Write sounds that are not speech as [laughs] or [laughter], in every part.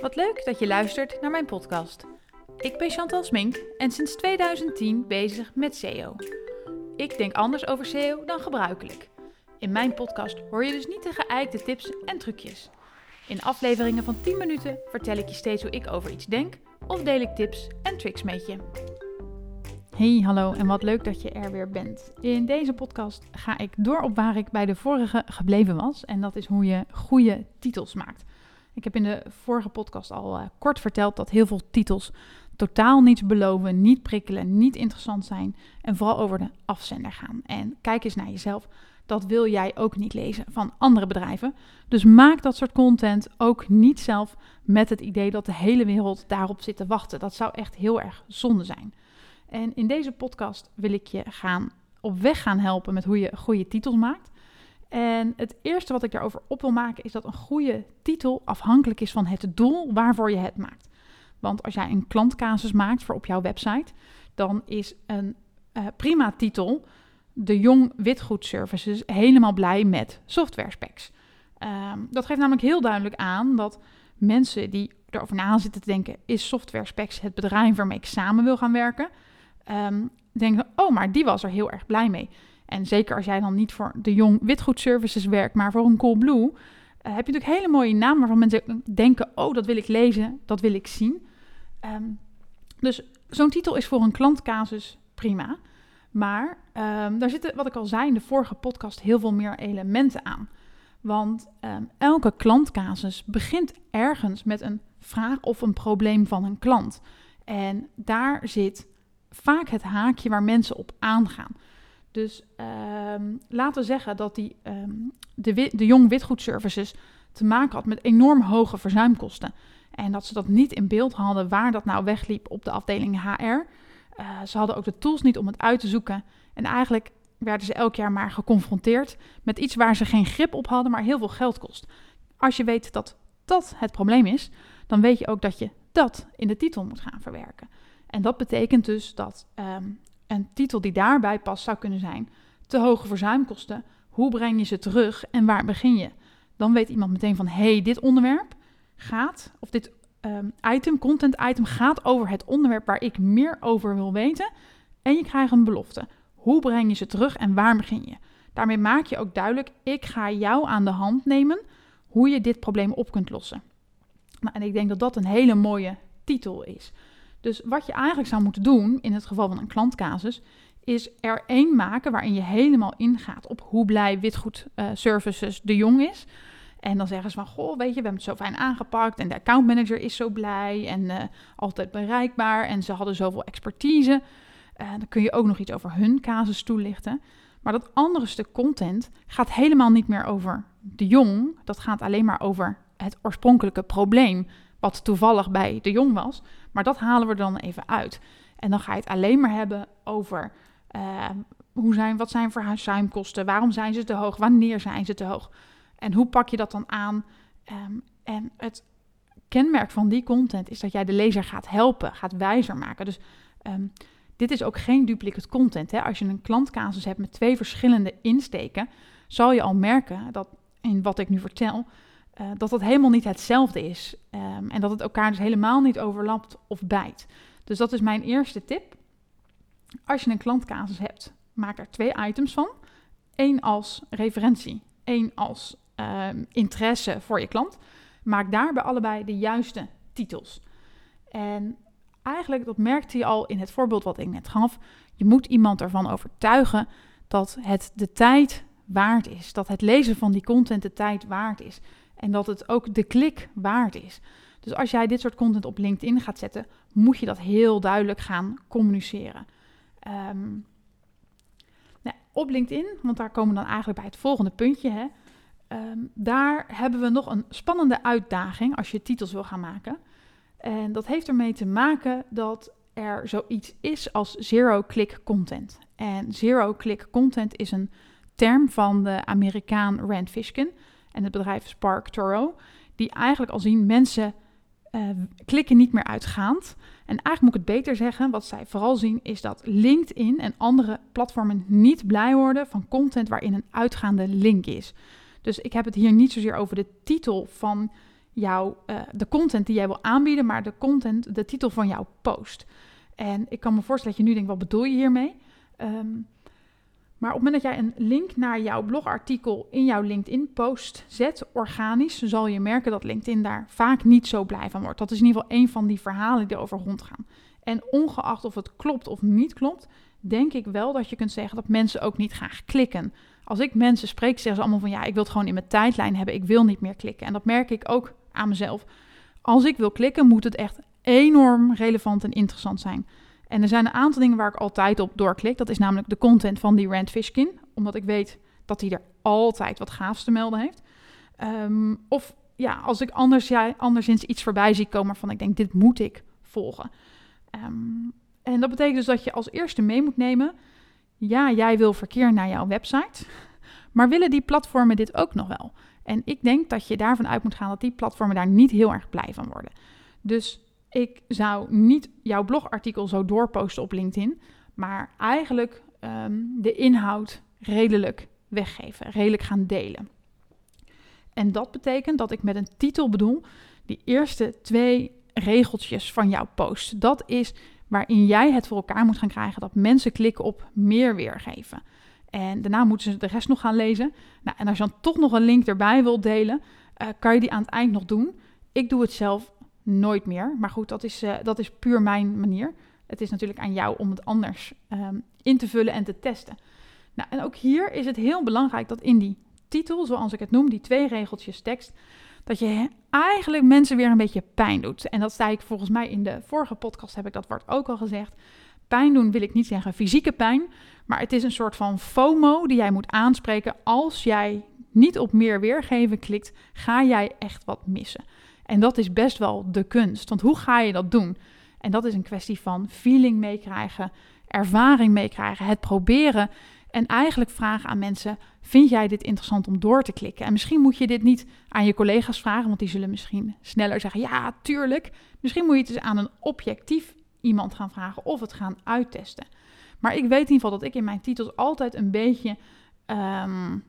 Wat leuk dat je luistert naar mijn podcast. Ik ben Chantal Smink en sinds 2010 bezig met SEO. Ik denk anders over SEO dan gebruikelijk. In mijn podcast hoor je dus niet de geëikte tips en trucjes. In afleveringen van 10 minuten vertel ik je steeds hoe ik over iets denk of deel ik tips en tricks met je. Hey, hallo en wat leuk dat je er weer bent. In deze podcast ga ik door op waar ik bij de vorige gebleven was en dat is hoe je goede titels maakt. Ik heb in de vorige podcast al uh, kort verteld dat heel veel titels totaal niets beloven, niet prikkelen, niet interessant zijn en vooral over de afzender gaan. En kijk eens naar jezelf. Dat wil jij ook niet lezen van andere bedrijven. Dus maak dat soort content ook niet zelf met het idee dat de hele wereld daarop zit te wachten. Dat zou echt heel erg zonde zijn. En in deze podcast wil ik je gaan op weg gaan helpen met hoe je goede titels maakt. En het eerste wat ik daarover op wil maken is dat een goede titel afhankelijk is van het doel waarvoor je het maakt. Want als jij een klantcasus maakt voor op jouw website, dan is een uh, prima titel de Jong Witgoed Services helemaal blij met software specs. Um, dat geeft namelijk heel duidelijk aan dat mensen die erover na zitten te denken: is software specs het bedrijf waarmee ik samen wil gaan werken? Um, denken: oh, maar die was er heel erg blij mee. En zeker als jij dan niet voor de Jong Witgoed Services werkt, maar voor een Coolblue, uh, heb je natuurlijk hele mooie namen waarvan mensen denken: oh, dat wil ik lezen, dat wil ik zien. Um, dus zo'n titel is voor een klantcasus prima. Maar um, daar zitten, wat ik al zei in de vorige podcast, heel veel meer elementen aan. Want um, elke klantcasus begint ergens met een vraag of een probleem van een klant. En daar zit vaak het haakje waar mensen op aangaan. Dus um, laten we zeggen dat die, de, de Jong Witgoed Services te maken had met enorm hoge verzuimkosten. En dat ze dat niet in beeld hadden waar dat nou wegliep op de afdeling HR. Uh, ze hadden ook de tools niet om het uit te zoeken. En eigenlijk werden ze elk jaar maar geconfronteerd met iets waar ze geen grip op hadden, maar heel veel geld kost. Als je weet dat dat het probleem is, dan weet je ook dat je dat in de titel moet gaan verwerken. En dat betekent dus dat um, een titel die daarbij past zou kunnen zijn: te hoge verzuimkosten. Hoe breng je ze terug en waar begin je? Dan weet iemand meteen van: hey, dit onderwerp gaat, of dit um, item, content item, gaat over het onderwerp waar ik meer over wil weten. En je krijgt een belofte. Hoe breng je ze terug en waar begin je? Daarmee maak je ook duidelijk: ik ga jou aan de hand nemen hoe je dit probleem op kunt lossen. Nou, en ik denk dat dat een hele mooie titel is. Dus wat je eigenlijk zou moeten doen in het geval van een klantcasus, is er één maken waarin je helemaal ingaat op hoe blij Witgoed uh, Services de Jong is. En dan zeggen ze van, goh, weet je, we hebben het zo fijn aangepakt en de accountmanager is zo blij en uh, altijd bereikbaar en ze hadden zoveel expertise. Uh, dan kun je ook nog iets over hun casus toelichten. Maar dat andere stuk content gaat helemaal niet meer over de jong. Dat gaat alleen maar over het oorspronkelijke probleem, wat toevallig bij de jong was. Maar dat halen we dan even uit. En dan ga je het alleen maar hebben over uh, hoe zijn, wat zijn verhuisruimkosten, waarom zijn ze te hoog, wanneer zijn ze te hoog. En hoe pak je dat dan aan? Um, en het kenmerk van die content is dat jij de lezer gaat helpen, gaat wijzer maken. Dus um, dit is ook geen duplicate content. Hè? Als je een klantcasus hebt met twee verschillende insteken, zal je al merken dat in wat ik nu vertel, uh, dat dat helemaal niet hetzelfde is. Um, en dat het elkaar dus helemaal niet overlapt of bijt. Dus dat is mijn eerste tip. Als je een klantcasus hebt, maak er twee items van. Eén als referentie, één als um, interesse voor je klant. Maak daarbij allebei de juiste titels. En eigenlijk, dat merkte je al in het voorbeeld wat ik net gaf. Je moet iemand ervan overtuigen dat het de tijd waard is. Dat het lezen van die content de tijd waard is. En dat het ook de klik waard is. Dus als jij dit soort content op LinkedIn gaat zetten, moet je dat heel duidelijk gaan communiceren. Um, nou, op LinkedIn, want daar komen we dan eigenlijk bij het volgende puntje. Hè. Um, daar hebben we nog een spannende uitdaging als je titels wil gaan maken. En dat heeft ermee te maken dat er zoiets is als zero-click content. En zero-click content is een term van de Amerikaan Rand Fishkin en het bedrijf Spark Toro, die eigenlijk al zien mensen uh, klikken niet meer uitgaand. En eigenlijk moet ik het beter zeggen, wat zij vooral zien is dat LinkedIn en andere platformen niet blij worden van content waarin een uitgaande link is. Dus ik heb het hier niet zozeer over de titel van jouw, uh, de content die jij wil aanbieden, maar de content, de titel van jouw post. En ik kan me voorstellen dat je nu denkt, wat bedoel je hiermee? Um, maar op het moment dat jij een link naar jouw blogartikel in jouw LinkedIn-post zet, organisch, zal je merken dat LinkedIn daar vaak niet zo blij van wordt. Dat is in ieder geval een van die verhalen die erover rondgaan. En ongeacht of het klopt of niet klopt, denk ik wel dat je kunt zeggen dat mensen ook niet graag klikken. Als ik mensen spreek, zeggen ze allemaal van ja, ik wil het gewoon in mijn tijdlijn hebben, ik wil niet meer klikken. En dat merk ik ook aan mezelf. Als ik wil klikken, moet het echt enorm relevant en interessant zijn. En er zijn een aantal dingen waar ik altijd op doorklik. Dat is namelijk de content van die Rand Fishkin. Omdat ik weet dat hij er altijd wat gaafs te melden heeft. Ehm, of ja, als ik anders, anderszins iets voorbij zie komen waarvan ik denk, dit moet ik volgen. Ehm, en dat betekent dus dat je als eerste mee moet nemen, ja, jij wil verkeer naar jouw website, [laughs] maar willen die platformen dit ook nog wel? En ik denk dat je daarvan uit moet gaan dat die platformen daar niet heel erg blij van worden. Dus ik zou niet jouw blogartikel zo doorposten op LinkedIn, maar eigenlijk ehm, de inhoud redelijk weggeven, redelijk gaan delen. En dat betekent dat ik met een titel bedoel die eerste twee regeltjes van jouw post. Dat is waarin jij het voor elkaar moet gaan krijgen dat mensen klikken op meer weergeven. En daarna moeten ze de rest nog gaan lezen. Nou, en als je dan toch nog een link erbij wilt delen, uh, kan je die aan het eind nog doen. Ik doe het zelf nooit meer. Maar goed, dat is, uh, dat is puur mijn manier. Het is natuurlijk aan jou om het anders um, in te vullen en te testen. Nou, en ook hier is het heel belangrijk dat in die titel, zoals ik het noem, die twee regeltjes tekst, dat je eigenlijk mensen weer een beetje pijn doet. En dat zei ik volgens mij in de vorige podcast, heb ik dat woord ook al gezegd. Pijn doen wil ik niet zeggen fysieke pijn, maar het is een soort van FOMO die jij moet aanspreken. Als jij niet op meer weergeven klikt, ga jij echt wat missen. En dat is best wel de kunst. Want hoe ga je dat doen? En dat is een kwestie van feeling meekrijgen, ervaring meekrijgen, het proberen. En eigenlijk vragen aan mensen: vind jij dit interessant om door te klikken? En misschien moet je dit niet aan je collega's vragen, want die zullen misschien sneller zeggen: ja, tuurlijk. Misschien moet je het dus aan een objectief iemand gaan vragen of het gaan uittesten. Maar ik weet in ieder geval dat ik in mijn titels altijd een beetje um,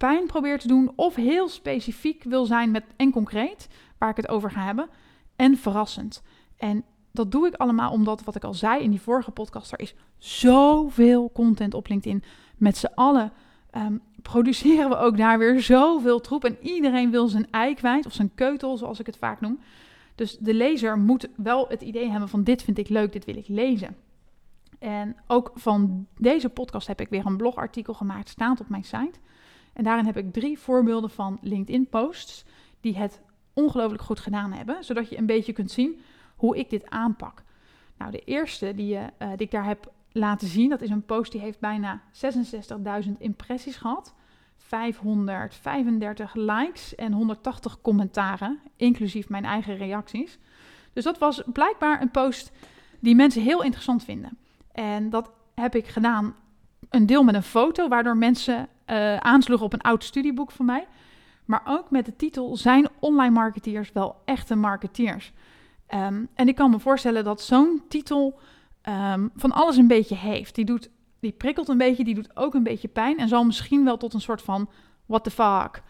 pijn probeer te doen of heel specifiek wil zijn met en concreet waar ik het over ga hebben. En verrassend. En dat doe ik allemaal omdat, wat ik al zei in die vorige podcast, er is zoveel content op LinkedIn. Met z'n allen ehm, produceren we ook daar weer zoveel troep. En iedereen wil zijn ei kwijt, of zijn keutel, zoals ik het vaak noem. Dus de lezer moet wel het idee hebben van dit vind ik leuk, dit wil ik lezen. En ook van deze podcast heb ik weer een blogartikel gemaakt, staat op mijn site. En daarin heb ik drie voorbeelden van LinkedIn-posts die het ongelooflijk goed gedaan hebben, zodat je een beetje kunt zien hoe ik dit aanpak. Nou, de eerste die, uh, die ik daar heb laten zien, dat is een post die heeft bijna 66.000 impressies gehad. 535 likes en 180 commentaren, inclusief mijn eigen reacties. Dus dat was blijkbaar een post die mensen heel interessant vinden. En dat heb ik gedaan, een deel met een foto, waardoor mensen uh, aansloegen op een oud studieboek van mij. Maar ook met de titel zijn online marketeers wel echte marketeers. Um, en ik kan me voorstellen dat zo'n titel um, van alles een beetje heeft. Die, doet, die prikkelt een beetje, die doet ook een beetje pijn en zal misschien wel tot een soort van what the fuck.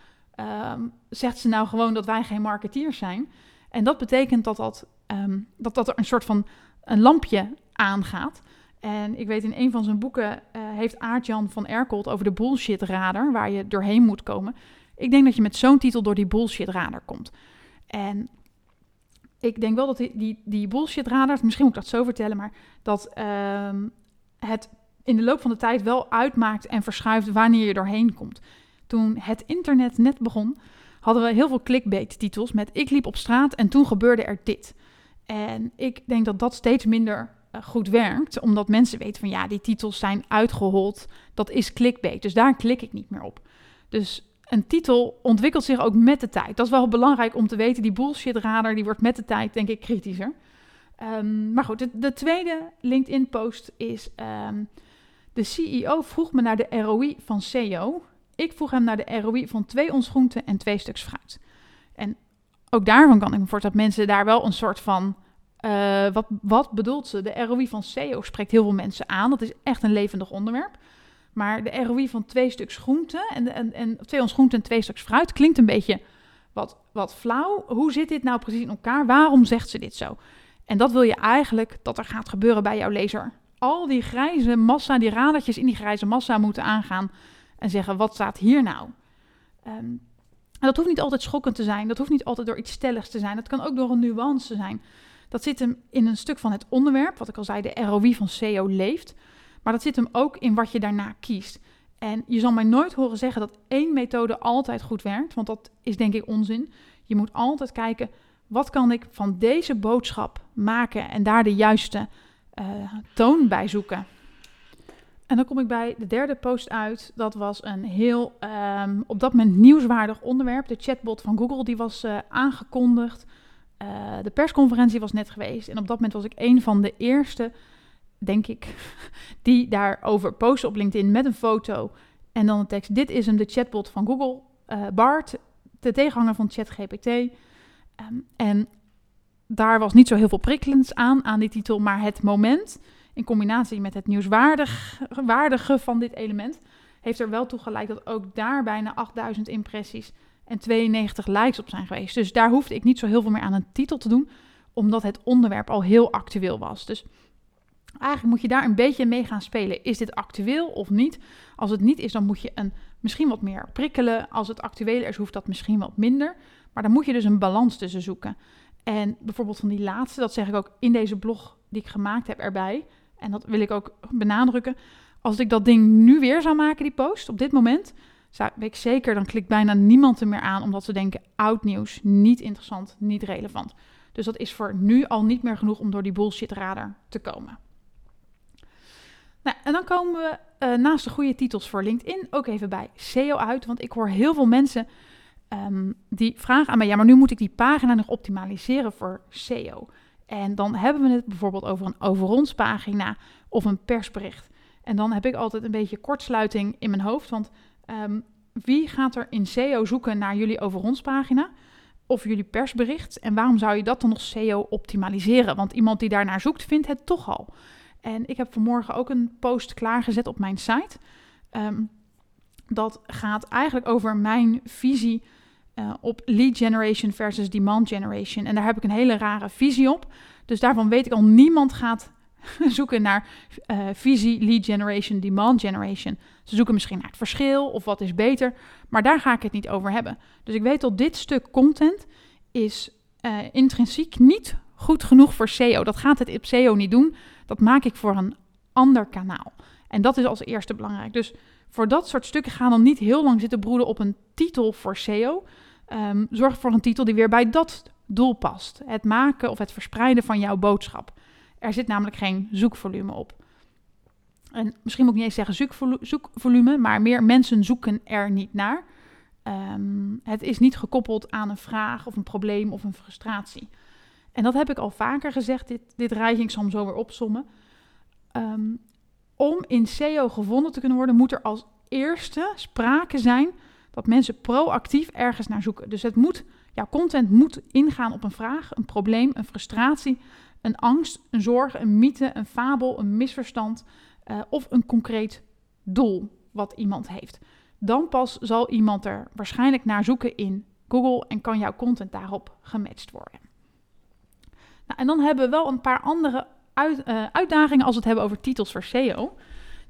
Um, zegt ze nou gewoon dat wij geen marketeers zijn? En dat betekent dat, dat, dat, dat er een soort van een lampje aangaat. En ik weet in een van zijn boeken uh, heeft Aart-Jan van Erkold over de bullshit radar, waar je doorheen moet komen. Ik denk dat je met zo'n titel door die bullshit radar komt. En ik denk wel dat die, die, die misschien moet ik dat zo vertellen, maar dat uh, het in de loop van de tijd wel uitmaakt en verschuift wanneer je doorheen komt. Toen het internet net begon, hadden we heel veel clickbait titels met ik liep op straat en toen gebeurde er dit. En ik denk dat dat steeds minder goed werkt, omdat mensen weten van ja, die titels zijn uitgehold, dat is clickbait, dus daar klik ik niet meer op. Dus een titel ontwikkelt zich ook met de tijd. Dat is wel belangrijk om te weten. Die bullshit radar die wordt met de tijd, denk ik, kritischer. Um, maar goed, de, de, tweede LinkedIn-post is... Um, de CEO vroeg me naar de ROI van SEO. Ik vroeg hem naar de ROI van twee ons en twee stuks fruit. En ook daarvan kan ik me voorstellen dat mensen daar wel een soort van... Uh, wat, wat bedoelt ze? De ROI van SEO spreekt heel veel mensen aan. Dat is echt een levendig onderwerp. Maar de ROI van twee stuks groente en, en, en twee ons groente en twee stuks fruit klinkt een beetje wat, wat flauw. Hoe zit dit nou precies in elkaar? Waarom zegt ze dit zo? En dat wil je eigenlijk dat er gaat gebeuren bij jouw lezer. Al die grijze massa, die radertjes in die grijze massa moeten aangaan en zeggen: wat staat hier nou? Um, en dat hoeft niet altijd schokkend te zijn. Dat hoeft niet altijd door iets stelligs te zijn. Dat kan ook door een nuance zijn. Dat zit hem in een stuk van het onderwerp, wat ik al zei, de ROI van SEO leeft. Maar dat zit hem ook in wat je daarna kiest. En je zal mij nooit horen zeggen dat één methode altijd goed werkt, want dat is denk ik onzin. Je moet altijd kijken, wat kan ik van deze boodschap maken en daar de juiste uh, toon bij zoeken. En dan kom ik bij de derde post uit. Dat was een heel um, op dat moment nieuwswaardig onderwerp. De chatbot van Google die was uh, aangekondigd. Uh, de persconferentie was net geweest. En op dat moment was ik een van de eerste, denk ik, [laughs] die daarover postte op LinkedIn met een foto. En dan de tekst: Dit is hem, de chatbot van Google. Uh, Bart, de tegenhanger van ChatGPT. Um, en daar was niet zo heel veel prikkelends aan, aan die titel. Maar het moment in combinatie met het nieuwswaardige van dit element, heeft er wel toe geleid dat ook daar bijna 8000 impressies en 92 likes op zijn geweest. Dus daar hoefde ik niet zo heel veel meer aan een titel te doen, omdat het onderwerp al heel actueel was. Dus eigenlijk moet je daar een beetje mee gaan spelen. Is dit actueel of niet? Als het niet is, dan moet je een, misschien wat meer prikkelen. Als het actueel is, hoeft dat misschien wat minder. Maar dan moet je dus een balans tussen zoeken. En bijvoorbeeld van die laatste, dat zeg ik ook in deze blog die ik gemaakt heb erbij en dat wil ik ook benadrukken, als ik dat ding nu weer zou maken, die post, op dit moment, weet ik zeker, dan klikt bijna niemand er meer aan, omdat ze denken, oud nieuws, niet interessant, niet relevant. Dus dat is voor nu al niet meer genoeg om door die bullshit radar te komen. Nou, en dan komen we uh, naast de goede titels voor LinkedIn ook even bij SEO uit. Want ik hoor heel veel mensen um, die vragen aan mij: ja, maar nu moet ik die pagina nog optimaliseren voor SEO. En dan hebben we het bijvoorbeeld over een over ons pagina of een persbericht. En dan heb ik altijd een beetje kortsluiting in mijn hoofd. Want um, wie gaat er in SEO zoeken naar jullie over ons pagina? Of jullie persbericht? En waarom zou je dat dan nog SEO optimaliseren? Want iemand die daarnaar zoekt, vindt het toch al. En ik heb vanmorgen ook een post klaargezet op mijn site. Um, dat gaat eigenlijk over mijn visie uh, op lead generation versus demand generation. En daar heb ik een hele rare visie op. Dus daarvan weet ik al, niemand gaat [laughs] zoeken naar uh, visie, lead generation, demand generation. Ze zoeken misschien naar het verschil of wat is beter, maar daar ga ik het niet over hebben. Dus ik weet dat dit stuk content is uh, intrinsiek niet goed genoeg voor SEO. Dat gaat het op SEO niet doen. Dat maak ik voor een ander kanaal. En dat is als eerste belangrijk. Dus voor dat soort stukken gaan dan niet heel lang zitten broeden op een titel voor SEO. Um, zorg voor een titel die weer bij dat doel past. Het maken of het verspreiden van jouw boodschap. Er zit namelijk geen zoekvolume op. En misschien moet ik niet eens zeggen zoekvolume, maar meer mensen zoeken er niet naar. Um, het is niet gekoppeld aan een vraag of een probleem of een frustratie. En dat heb ik al vaker gezegd, dit, dit ik zal hem zo weer opsommen. Um, om in SEO gevonden te kunnen worden, moet er als eerste sprake zijn dat mensen proactief ergens naar zoeken. Dus het moet, jouw content moet ingaan op een vraag, een probleem, een frustratie, een angst, een zorg, een mythe, een fabel, een misverstand uh, of een concreet doel wat iemand heeft. Dan pas zal iemand er waarschijnlijk naar zoeken in Google en kan jouw content daarop gematcht worden. Nou, en dan hebben we wel een paar andere uit, uh, uitdagingen als we het hebben over titels voor SEO.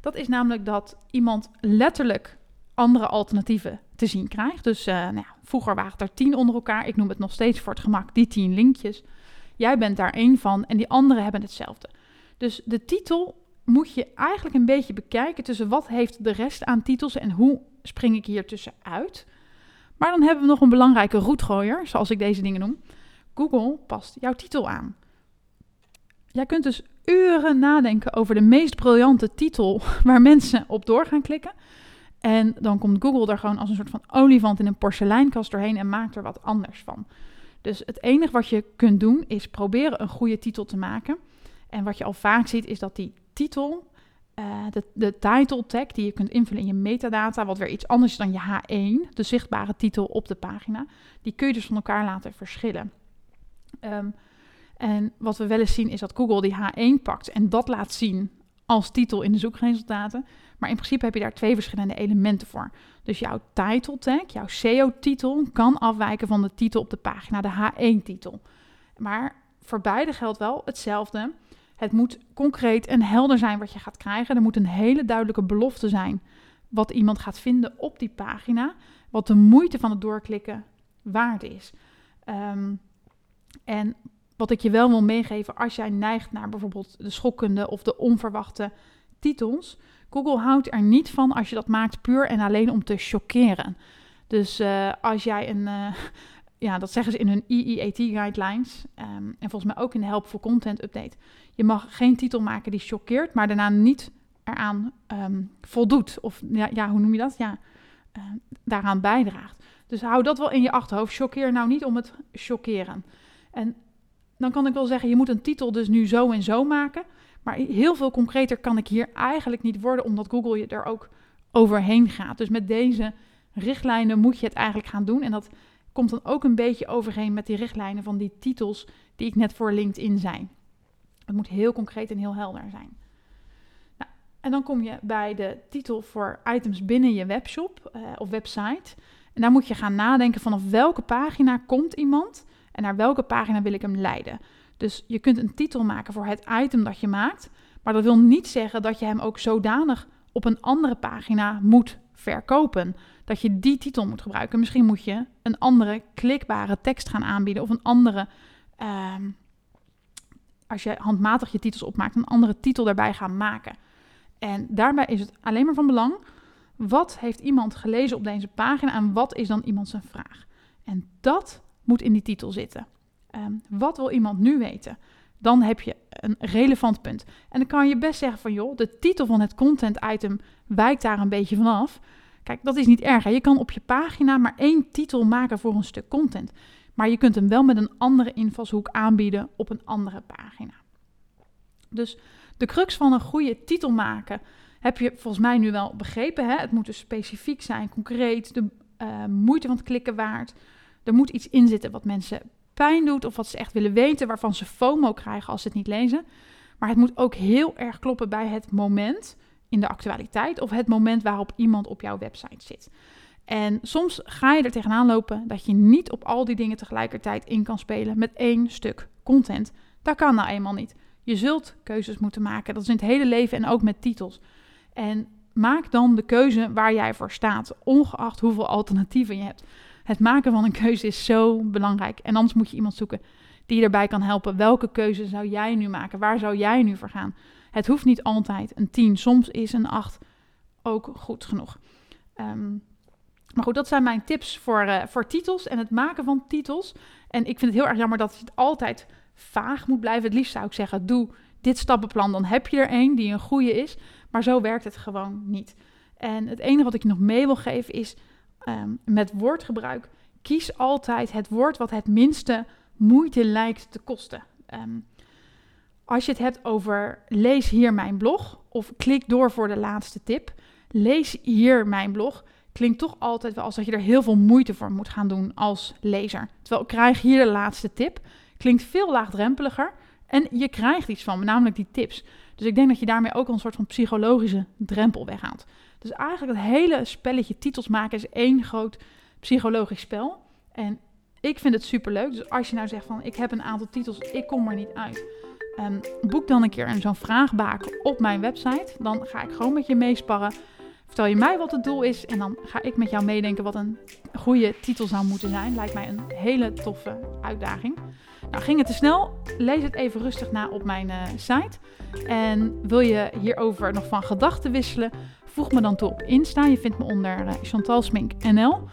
Dat is namelijk dat iemand letterlijk andere alternatieven te zien krijgt. Dus uh, nou ja, vroeger waren er tien onder elkaar. Ik noem het nog steeds voor het gemak die tien linkjes. Jij bent daar één van en die anderen hebben hetzelfde. Dus de titel moet je eigenlijk een beetje bekijken tussen wat heeft de rest aan titels en hoe spring ik hier tussenuit. Maar dan hebben we nog een belangrijke roetgooier, zoals ik deze dingen noem. Google past jouw titel aan. Jij kunt dus uren nadenken over de meest briljante titel [laughs] waar mensen op door gaan klikken. En dan komt Google daar gewoon als een soort van olifant in een porseleinkast doorheen en maakt er wat anders van. Dus het enige wat je kunt doen is proberen een goede titel te maken. En wat je al vaak ziet is dat die titel, uh, de, de title tag die je kunt invullen in je metadata, wat weer iets anders is dan je H1, de zichtbare titel op de pagina, die kun je dus van elkaar laten verschillen. Um, en wat we wel eens zien is dat Google die H1 pakt en dat laat zien als titel in de zoekresultaten. Maar in principe heb je daar twee verschillende elementen voor. Dus jouw title tag, jouw SEO-titel, kan afwijken van de titel op de pagina, de H1-titel. Maar voor beide geldt wel hetzelfde. Het moet concreet en helder zijn wat je gaat krijgen. Er moet een hele duidelijke belofte zijn wat iemand gaat vinden op die pagina. Wat de moeite van het doorklikken waard is. Ehm, en wat ik je wel wil meegeven als jij neigt naar bijvoorbeeld de schokkende of de onverwachte titels. Google houdt er niet van als je dat maakt puur en alleen om te chockeren. Dus uh, als jij een, uh, [laughs] ja, dat zeggen ze in hun EEAT guidelines um, en volgens mij ook in de Helpful Content Update. Je mag geen titel maken die choqueert, maar daarna niet eraan um, voldoet. Of ja, hoe noem je dat? Ja, uh, daaraan bijdraagt. Dus hou dat wel in je achterhoofd. Choqueer nou niet om het chockeren. En dan kan ik wel zeggen, je moet een titel dus nu zo en zo maken. Maar heel veel concreter kan ik hier eigenlijk niet worden, omdat Google je er ook overheen gaat. Dus met deze richtlijnen moet je het eigenlijk gaan doen. En dat komt dan ook een beetje overheen met die richtlijnen van die titels die ik net voor LinkedIn zei. Het moet heel concreet en heel helder zijn. Nou, en dan kom je bij de titel voor items binnen je webshop uh, of website. En daar moet je gaan nadenken vanaf welke pagina komt iemand en naar welke pagina wil ik hem leiden. Dus je kunt een titel maken voor het item dat je maakt, maar dat wil niet zeggen dat je hem ook zodanig op een andere pagina moet verkopen. Dat je die titel moet gebruiken. Misschien moet je een andere klikbare tekst gaan aanbieden of een andere, um, als je handmatig je titels opmaakt, een andere titel daarbij gaan maken. En daarbij is het alleen maar van belang, wat heeft iemand gelezen op deze pagina en wat is dan iemand zijn vraag? En dat moet in die titel zitten. Um, wat wil iemand nu weten? Dan heb je een relevant punt. En dan kan je best zeggen van joh, de titel van het content item wijkt daar een beetje vanaf. Kijk, dat is niet erg. Hè? Je kan op je pagina maar één titel maken voor een stuk content. Maar je kunt hem wel met een andere invalshoek aanbieden op een andere pagina. Dus de crux van een goede titel maken heb je volgens mij nu wel begrepen. Hè? Het moet dus specifiek zijn, concreet, de uh, moeite van het klikken waard. Er moet iets in zitten wat mensen pijn doet of wat ze echt willen weten, waarvan ze FOMO krijgen als ze het niet lezen. Maar het moet ook heel erg kloppen bij het moment in de actualiteit of het moment waarop iemand op jouw website zit. En soms ga je er tegenaan lopen dat je niet op al die dingen tegelijkertijd in kan spelen met één stuk content. Dat kan nou eenmaal niet. Je zult keuzes moeten maken. Dat is in het hele leven en ook met titels. En maak dan de keuze waar jij voor staat, ongeacht hoeveel alternatieven je hebt. Het maken van een keuze is zo belangrijk. En anders moet je iemand zoeken die je erbij kan helpen. Welke keuze zou jij nu maken? Waar zou jij nu voor gaan? Het hoeft niet altijd een 10. Soms is een 8 ook goed genoeg. Um, maar goed, dat zijn mijn tips voor, uh, voor titels en het maken van titels. En ik vind het heel erg jammer dat het altijd vaag moet blijven. Het liefst zou ik zeggen, doe dit stappenplan, dan heb je er één die een goede is. Maar zo werkt het gewoon niet. En het enige wat ik je nog mee wil geven is, um, met woordgebruik, kies altijd het woord wat het minste moeite lijkt te kosten. Um, als je het hebt over lees hier mijn blog of klik door voor de laatste tip, lees hier mijn blog klinkt toch altijd wel als dat je er heel veel moeite voor moet gaan doen als lezer. Terwijl krijg hier de laatste tip klinkt veel laagdrempeliger en je krijgt iets van, namelijk die tips. Dus ik denk dat je daarmee ook een soort van psychologische drempel weghaalt. Dus eigenlijk het hele spelletje titels maken is één groot psychologisch spel. En ik vind het super leuk. Dus als je nou zegt van ik heb een aantal titels, ik kom er niet uit. Um, boek dan een keer zo'n vraagbaken op mijn website. Dan ga ik gewoon met je meesparren. Vertel je mij wat het doel is en dan ga ik met jou meedenken wat een goede titel zou moeten zijn. Lijkt mij een hele toffe uitdaging. Nou, ging het te snel? Lees het even rustig na op mijn uh, site. En wil je hierover nog van gedachten wisselen? Voeg me dan toe op Insta. Je vindt me onder uh, Smink NL.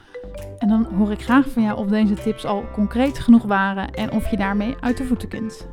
En dan hoor ik graag van jou of deze tips al concreet genoeg waren en of je daarmee uit de voeten kunt.